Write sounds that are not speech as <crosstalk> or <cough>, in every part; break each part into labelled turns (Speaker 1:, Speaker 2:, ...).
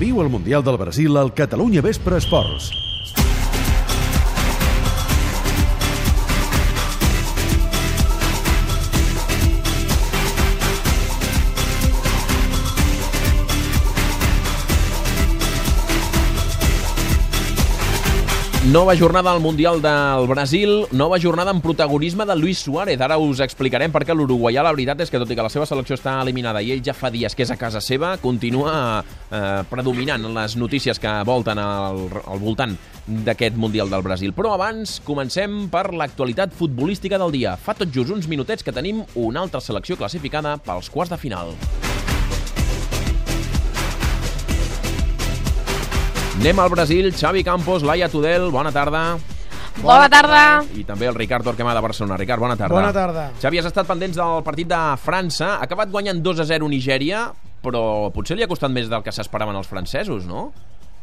Speaker 1: Viu el Mundial del Brasil al Catalunya Vespre Esports.
Speaker 2: Nova jornada al Mundial del Brasil, nova jornada amb protagonisme de Luis Suárez. Ara us explicarem per què l'uruguaià, la veritat és que tot i que la seva selecció està eliminada i ell ja fa dies que és a casa seva, continua eh, predominant les notícies que volten al, al voltant d'aquest Mundial del Brasil. Però abans comencem per l'actualitat futbolística del dia. Fa tot just uns minutets que tenim una altra selecció classificada pels quarts de final. Anem al Brasil, Xavi Campos, Laia Tudel, bona tarda.
Speaker 3: Bona tarda.
Speaker 2: I també el Ricard Torquemà de Barcelona. Ricard, bona tarda.
Speaker 4: Bona tarda.
Speaker 2: Xavi, has estat pendents del partit de França. Ha acabat guanyant 2 a 0 Nigèria, però potser li ha costat més del que s'esperaven els francesos, no?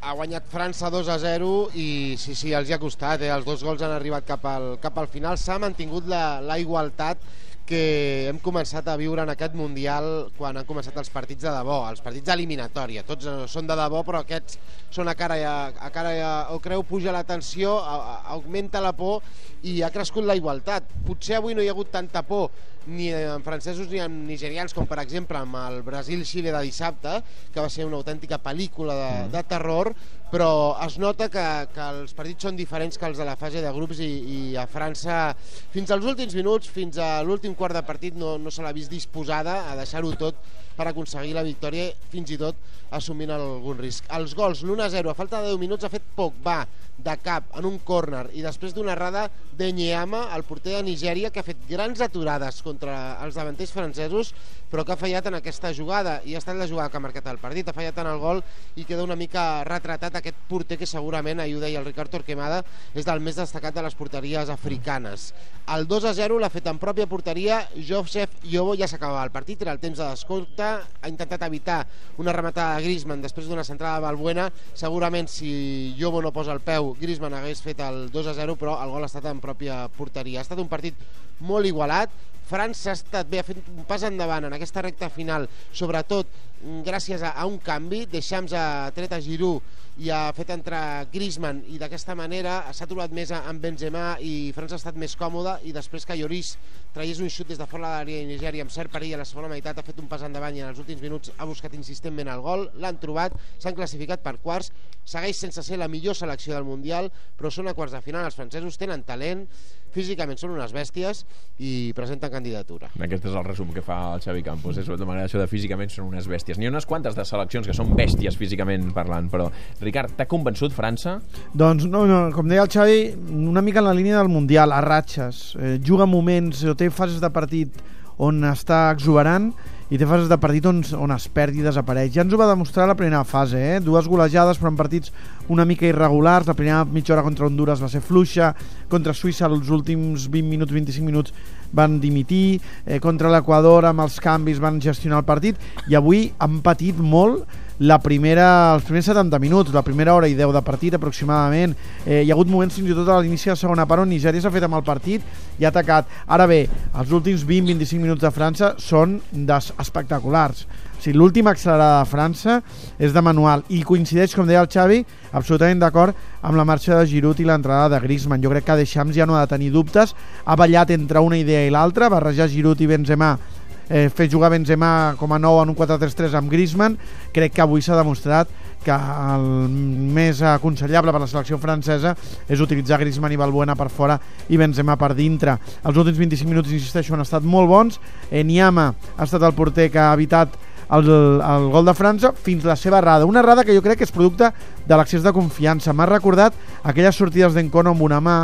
Speaker 5: ha guanyat França 2 a 0 i sí, sí, els hi ha costat, eh? els dos gols han arribat cap al, cap al final, s'ha mantingut la, la igualtat que hem començat a viure en aquest Mundial quan han començat els partits de debò, els partits d'eliminatòria. Tots són de debò, però aquests són a cara a, a, cara a, o creu puja la tensió, a, a, augmenta la por i ha crescut la igualtat. Potser avui no hi ha hagut tanta por ni en francesos ni en nigerians, com per exemple amb el Brasil-Xile de dissabte, que va ser una autèntica pel·lícula de,
Speaker 2: Mm.
Speaker 5: de terror, però es nota que, que els partits són diferents que els de la fase de grups i, i a França fins als últims minuts, fins a l'últim quart de partit no, no se l'ha vist disposada a deixar-ho tot per aconseguir la victòria, fins i tot assumint algun risc. Els gols, l'1-0, a falta de 10 minuts ha fet poc, va, de cap, en un córner, i després d'una errada de Nyama, el porter de Nigèria, que ha fet grans aturades contra els davanters francesos, però que ha fallat en aquesta jugada, i ha estat la jugada que ha marcat el partit, ha fallat en el gol i queda una mica retratat aquest porter que segurament, ahir ho deia el Ricard Torquemada, és del més destacat de les porteries africanes. El 2 a 0 l'ha fet en pròpia porteria Josef Yobo, ja s'acabava el partit, era el temps de descompte, ha intentat evitar una rematada de Griezmann després d'una centrada de Balbuena, segurament si Yobo no posa el peu, Griezmann hagués fet el 2 a 0, però el gol ha estat en pròpia porteria. Ha estat un partit molt igualat, França ha estat bé, ha fet un pas endavant en aquesta recta final, sobretot gràcies a, a un canvi, Deschamps ha tret a Giroud i ha fet entrar Griezmann i d'aquesta manera s'ha trobat més amb Benzema i França ha estat més còmoda i després que Lloris traiés un xut des de fora de l'àrea de Nigèria amb cert perill a la segona meitat ha fet un pas endavant i en els últims minuts ha buscat insistentment el gol, l'han trobat, s'han classificat per quarts, segueix sense ser la millor selecció del Mundial, però són a quarts de final, els francesos tenen talent, físicament són unes bèsties i presenten candidatura.
Speaker 2: Aquest és el resum que fa el Xavi Campos. És de manera això de físicament són unes bèsties. N'hi ha unes quantes de seleccions que són bèsties físicament parlant, però Ricard, t'ha convençut França?
Speaker 4: Doncs no, no, com deia el Xavi, una mica en la línia del Mundial, a ratxes. Eh, juga moments, o té fases de partit on està exuberant i té fases de partit on, on es perd i desapareix. Ja ens ho va demostrar la primera fase, eh? dues golejades però en partits una mica irregulars, la primera mitja hora contra Honduras va ser fluixa, contra Suïssa els últims 20 minuts, 25 minuts van dimitir, eh, contra l'Equador amb els canvis van gestionar el partit. I avui han patit molt la primera, els primers 70 minuts, la primera hora i 10 de partit aproximadament. Eh, hi ha hagut moments fins i tot a l'inici de la segona part on Nigèria s'ha fet amb el partit i ha atacat. Ara bé, els últims 20-25 minuts de França són espectaculars. O sigui, l'última accelerada de França és de manual i coincideix, com deia el Xavi, absolutament d'acord amb la marxa de Giroud i l'entrada de Griezmann. Jo crec que Deschamps ja no ha de tenir dubtes, ha ballat entre una idea i l'altra, barrejar Giroud i Benzema eh, fer jugar Benzema com a nou en un 4-3-3 amb Griezmann, crec que avui s'ha demostrat que el més aconsellable per la selecció francesa és utilitzar Griezmann i Balbuena per fora i Benzema per dintre. Els últims 25 minuts, insisteixo, han estat molt bons. Eh, Niama ha estat el porter que ha evitat el, el gol de França fins la seva errada. Una errada que jo crec que és producte de l'accés de confiança. M'ha recordat aquelles sortides d'Encono amb una mà,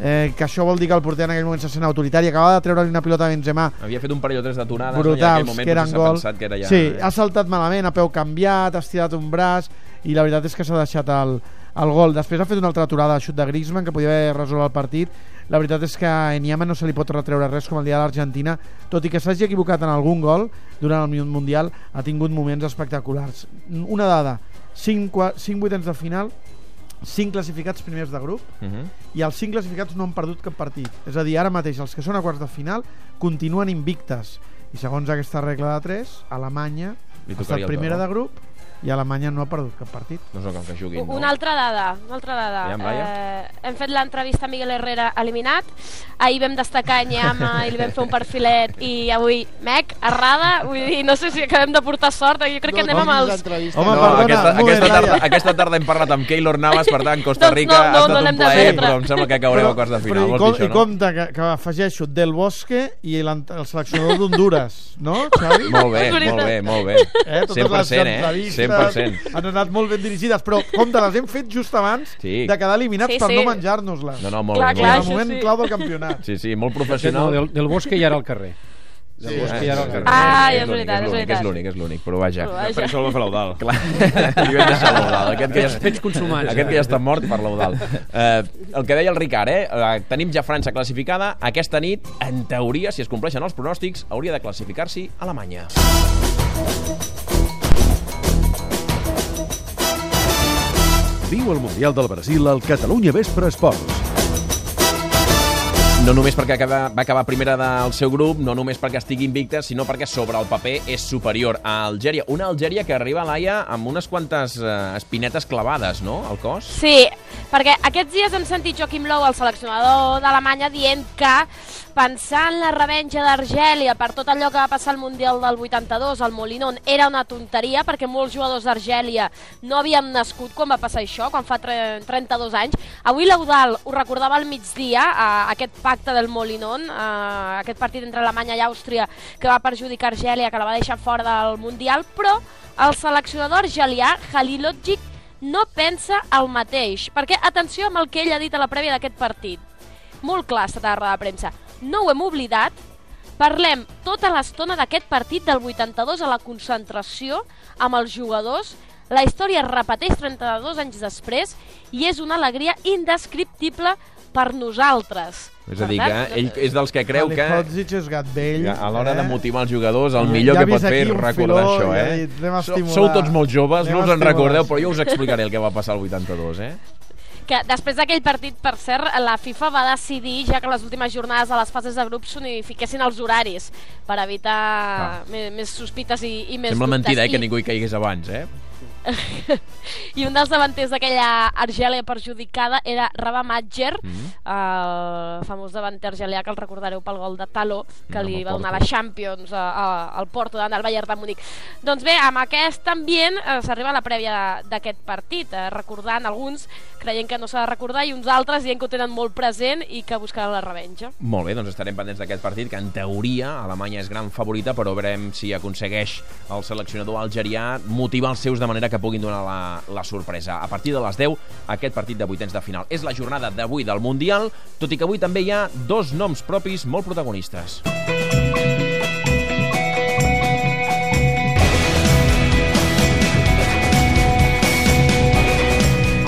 Speaker 4: eh, que això vol dir que el porter en aquell moment se sent autoritari, acabava de treure una pilota a Benzema
Speaker 2: Havia fet un parell o tres d'aturades, no? i en aquell moment
Speaker 4: que eren gols.
Speaker 2: pensat que era ja...
Speaker 4: Sí, ha saltat malament, a peu canviat, ha estirat un braç i la veritat és que s'ha deixat el, el gol. Després ha fet una altra aturada de xut de Griezmann que podia haver resolt el partit. La veritat és que a Enyama no se li pot retreure res com el dia de l'Argentina, tot i que s'hagi equivocat en algun gol durant el Mundial, ha tingut moments espectaculars. Una dada, 5, 5 vuitens de final, 5 classificats primers de grup,
Speaker 2: Uh -huh.
Speaker 4: i els 5 classificats no han perdut cap partit. És a dir, ara mateix els que són a quarts de final continuen invictes. I segons aquesta regla de 3, Alemanya ha estat primera de grup i Alemanya no ha perdut cap partit.
Speaker 2: No com que juguin, no?
Speaker 3: Una altra dada, una altra dada. Eh, hem fet l'entrevista a Miguel Herrera eliminat, ahir vam destacar a Nyama i li vam fer un perfilet i avui, mec, errada, vull dir, no sé si acabem de portar sort, jo crec que anem amb els...
Speaker 4: Home,
Speaker 2: No,
Speaker 4: perdona,
Speaker 2: aquesta, aquesta, tarda, aquesta tarda hem parlat amb Keylor Navas, per tant, Costa
Speaker 3: Doncs
Speaker 2: Rica
Speaker 3: no, no,
Speaker 2: ha
Speaker 3: no
Speaker 2: estat
Speaker 3: l'hem
Speaker 2: un
Speaker 3: de
Speaker 2: plaer, però em sembla que caureu a quarts de
Speaker 4: però
Speaker 2: final.
Speaker 4: i,
Speaker 2: Vols
Speaker 4: com, i
Speaker 2: això, no?
Speaker 4: compte que, que afegeixo Del Bosque i l'ant- el seleccionador d'Honduras, no, Xavi?
Speaker 2: Molt bé, molt bé, molt bé.
Speaker 4: Eh, totes
Speaker 2: 100%,
Speaker 4: les
Speaker 2: eh?
Speaker 4: entrevistes
Speaker 2: 100%.
Speaker 4: han anat molt ben dirigides, però compte, les hem fet just abans
Speaker 2: Sí.
Speaker 4: de quedar eliminats
Speaker 3: Sí,
Speaker 4: per
Speaker 3: sí.
Speaker 4: no menjar-nos-les.
Speaker 2: No, no, molt
Speaker 3: Clar,
Speaker 2: bé,
Speaker 3: clar,
Speaker 2: molt
Speaker 4: el moment
Speaker 3: sí.
Speaker 4: clau del campionat.
Speaker 2: Sí, sí, molt
Speaker 6: No,
Speaker 2: professional.
Speaker 6: del, del Bosque ja era al carrer.
Speaker 5: Sí,
Speaker 6: Del Bosque ja era al carrer.
Speaker 3: Ah,
Speaker 2: és
Speaker 3: és
Speaker 2: l'únic,
Speaker 3: veritat, és
Speaker 2: l'únic,
Speaker 3: veritat.
Speaker 2: És l'únic, és l'únic, però vaja.
Speaker 3: Però vaja.
Speaker 7: Per això el va fer l'Eudal. <laughs>
Speaker 2: Clar, li vam deixar l'Eudal. Aquest que ja,
Speaker 6: Fets, fets consumats.
Speaker 2: aquest que ja està mort per l'Eudal. Eh, el que deia el Ricard, eh? eh? Tenim ja França classificada. Aquesta nit, en teoria, si es compleixen els pronòstics, hauria de classificar-s'hi Alemanya.
Speaker 1: Viu el Mundial del Brasil al Catalunya Vespre Esports.
Speaker 2: No només perquè acaba, va acabar primera del seu grup, no només perquè estigui invicta, sinó perquè sobre el paper és superior a Algèria. Una Algèria que arriba a l'AIA amb unes quantes eh, espinetes clavades, no?, al cos.
Speaker 3: Sí, perquè aquests dies hem sentit Joaquim Low, el seleccionador d'Alemanya, dient que pensar en la revenja d'Argèlia per tot allò que va passar al Mundial del 82 al Molinón era una tonteria perquè molts jugadors d'Argèlia no havien nascut quan va passar això, quan fa tre- 32 anys. Avui l'Eudal ho recordava al migdia, eh, aquest pacte del Molinón, eh, aquest partit entre Alemanya i Àustria que va perjudicar Argèlia, que la va deixar fora del Mundial, però el seleccionador argelià, Halilogic, no pensa el mateix. Perquè, atenció amb el que ell ha dit a la prèvia d'aquest partit. Molt clar, esta tarda de premsa. No ho hem oblidat, parlem tota l'estona d'aquest partit del 82 a la concentració amb els jugadors. La història es repeteix 32 anys després i és una alegria indescriptible per nosaltres.
Speaker 2: És a dir, que ell és dels que creu que
Speaker 4: Halilovic és gat vell.
Speaker 2: a l'hora de
Speaker 4: eh?
Speaker 2: motivar els jugadors, el millor que pot fer és recordar
Speaker 4: filó
Speaker 2: això, eh?
Speaker 4: dit, "Anem a
Speaker 2: Sou,
Speaker 4: estimular".
Speaker 2: sou tots molt joves,
Speaker 4: Anem
Speaker 2: no us en recordeu, però jo us explicaré el que va passar el 82, eh?
Speaker 3: Que després d'aquell partit, per cert, la FIFA va decidir ja que les últimes jornades de les fases de grup s'unifiquessin els horaris per evitar més, més sospites i, i més
Speaker 2: Sembla
Speaker 3: dubtes.
Speaker 2: mentida, eh, que ningú hi caigués abans, eh? <laughs>
Speaker 3: I un dels davanters d'aquella Argèlia perjudicada era Raba Matger,
Speaker 2: Mm.
Speaker 3: el famós davanter argelià que el recordareu pel gol de Taló, que
Speaker 2: No,
Speaker 3: li va donar la Champions a, a, al Porto davant del Bayern de Múnich. Doncs bé, amb aquest ambient eh, s'arriba a la prèvia d'aquest partit, eh, recordant alguns creient que no s'ha de recordar i uns altres dient que ho tenen molt present i que buscaran la revenja.
Speaker 2: Molt bé, doncs estarem pendents d'aquest partit, que en teoria Alemanya és gran favorita, però veurem si aconsegueix el seleccionador algerià motivar els seus de manera que puguin donar la, la sorpresa. A partir de les 10, aquest partit de vuitens de final. És la jornada d'avui del Mundial, tot i que avui també hi ha dos noms propis molt protagonistes.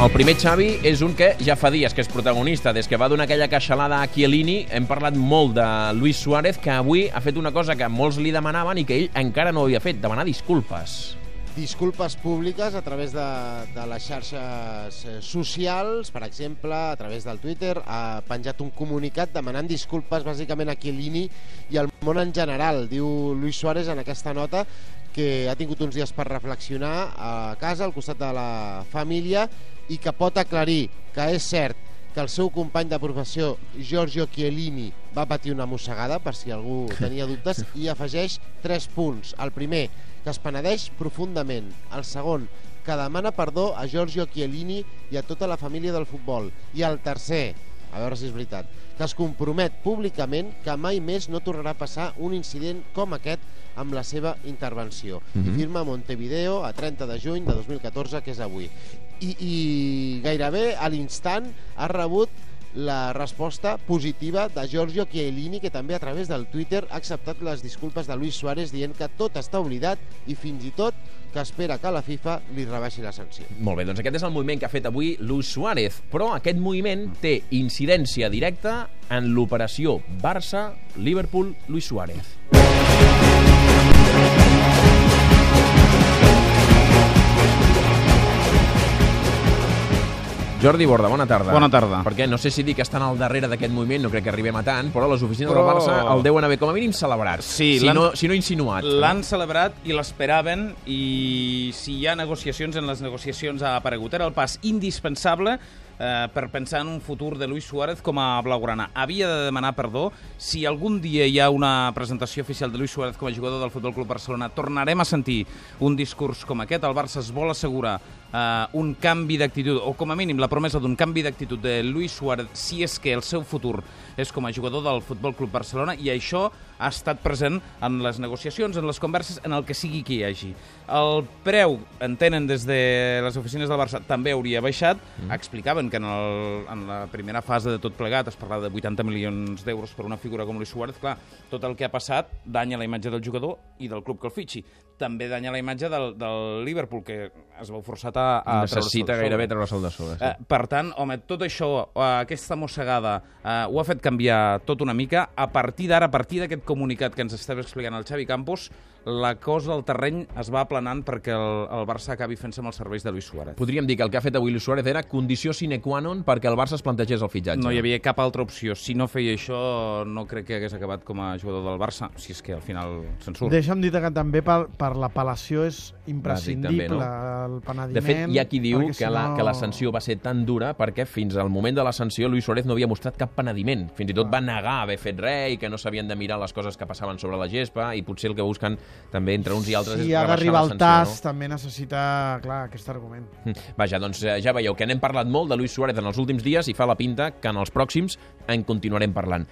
Speaker 2: El primer, Xavi, és un que ja fa dies que és protagonista. Des que va donar aquella queixalada a Chiellini, hem parlat molt de Luis Suárez, que avui ha fet una cosa que molts li demanaven i que ell encara no havia fet, demanar disculpes.
Speaker 5: Disculpes públiques a través de, de les xarxes eh, socials, per exemple, a través del Twitter, ha penjat un comunicat demanant disculpes bàsicament a Chiellini i al món en general. Diu Luis Suárez en aquesta nota que ha tingut uns dies per reflexionar a casa, al costat de la família, i que pot aclarir que és cert que el seu company de professió, Giorgio Chiellini, va patir una mossegada, per si algú tenia dubtes, <laughs> i afegeix tres punts. El primer, que es penedeix profundament. El segon, que demana perdó a Giorgio Chiellini i a tota la família del futbol. I el tercer, a veure si és veritat, que es compromet públicament que mai més no tornarà a passar un incident com aquest amb la seva intervenció. Mm -hmm. I firma a Montevideo a 30 de juny de 2014, que és avui. I, i gairebé a l'instant ha rebut la resposta positiva de Giorgio Chiellini, que també a través del Twitter ha acceptat les disculpes de Luis Suárez dient que tot està oblidat i fins i tot que espera que la FIFA li rebaixi la sanció.
Speaker 2: Molt bé, doncs aquest és el moviment que ha fet avui Luis Suárez, però aquest moviment té incidència directa en l'operació Barça-Liverpool-Luis Suárez. Jordi Borda, bona tarda.
Speaker 7: Bona tarda.
Speaker 2: Perquè no sé si dir que estan al darrere d'aquest moviment, no crec que arribem a tant, però les oficines
Speaker 7: Però-
Speaker 2: del Barça el deuen haver com a mínim celebrat.
Speaker 7: Sí,
Speaker 2: si no, si no insinuat.
Speaker 7: L'han celebrat i l'esperaven i si hi ha negociacions, en les negociacions ha aparegut. Era el pas indispensable eh, per pensar en un futur de Luis Suárez com a blaugrana. Havia de demanar perdó. Si algun dia hi ha una presentació oficial de Luis Suárez com a jugador del Futbol Club Barcelona, tornarem a sentir un discurs com aquest. El Barça es vol assegurar eh, un canvi d'actitud, o com a mínim la promesa d'un canvi d'actitud de Luis Suárez si és que el seu futur és com a jugador del Futbol Club Barcelona i això ha estat present en les negociacions, en les converses, en el que sigui que hi hagi. El preu, entenen des de les oficines del Barça, també hauria baixat. Mm. Explicaven que en, el, en la primera fase de tot plegat es parlava de 80 milions d'euros per una figura com Luis Suárez. Clar, tot el que ha passat danya la imatge del jugador i del club que el fitxi. També danya la imatge del, del Liverpool, que es veu forçat a, a
Speaker 2: Necessita
Speaker 7: treure'l del
Speaker 2: gairebé
Speaker 7: sobre.
Speaker 2: treure'l de sobre. Sí.
Speaker 7: Eh, per tant, home, tot això, eh, aquesta mossegada, eh, ho ha fet canviar tot una mica. A partir d'ara, a partir d'aquest comunicat que ens estava explicant el Xavi Campos, la cosa del terreny es va aplanant perquè el, el Barça acabi fent-se amb els serveis de Luis Suárez.
Speaker 2: Podríem dir que el que ha fet avui Luis Suárez era condició sine qua non perquè el Barça es plantegés el fitxatge.
Speaker 7: No hi havia cap altra opció. Si no feia això, no crec que hagués acabat com a jugador del Barça, si és que al final se'n surt.
Speaker 4: Deixa'm dir que també per, per l'apel·lació és imprescindible
Speaker 2: també,
Speaker 4: el penediment.
Speaker 2: De fet, hi ha qui diu que,
Speaker 4: si
Speaker 2: la,
Speaker 4: no-
Speaker 2: que la sanció va ser tan dura perquè fins al moment de la sanció Luis Suárez no havia mostrat cap penediment. Fins i tot va negar haver fet res i que no s'havien de mirar les coses que passaven sobre la gespa i potser el que busquen també entre uns i altres
Speaker 4: Si
Speaker 2: és
Speaker 4: ha d'arribar
Speaker 2: sanció,
Speaker 4: tas, també necessita, clar, aquest argument.
Speaker 2: no? Vaja, doncs eh, ja veieu que n'hem parlat molt de Luis Suárez en els últims dies i fa la pinta que en els pròxims en continuarem parlant.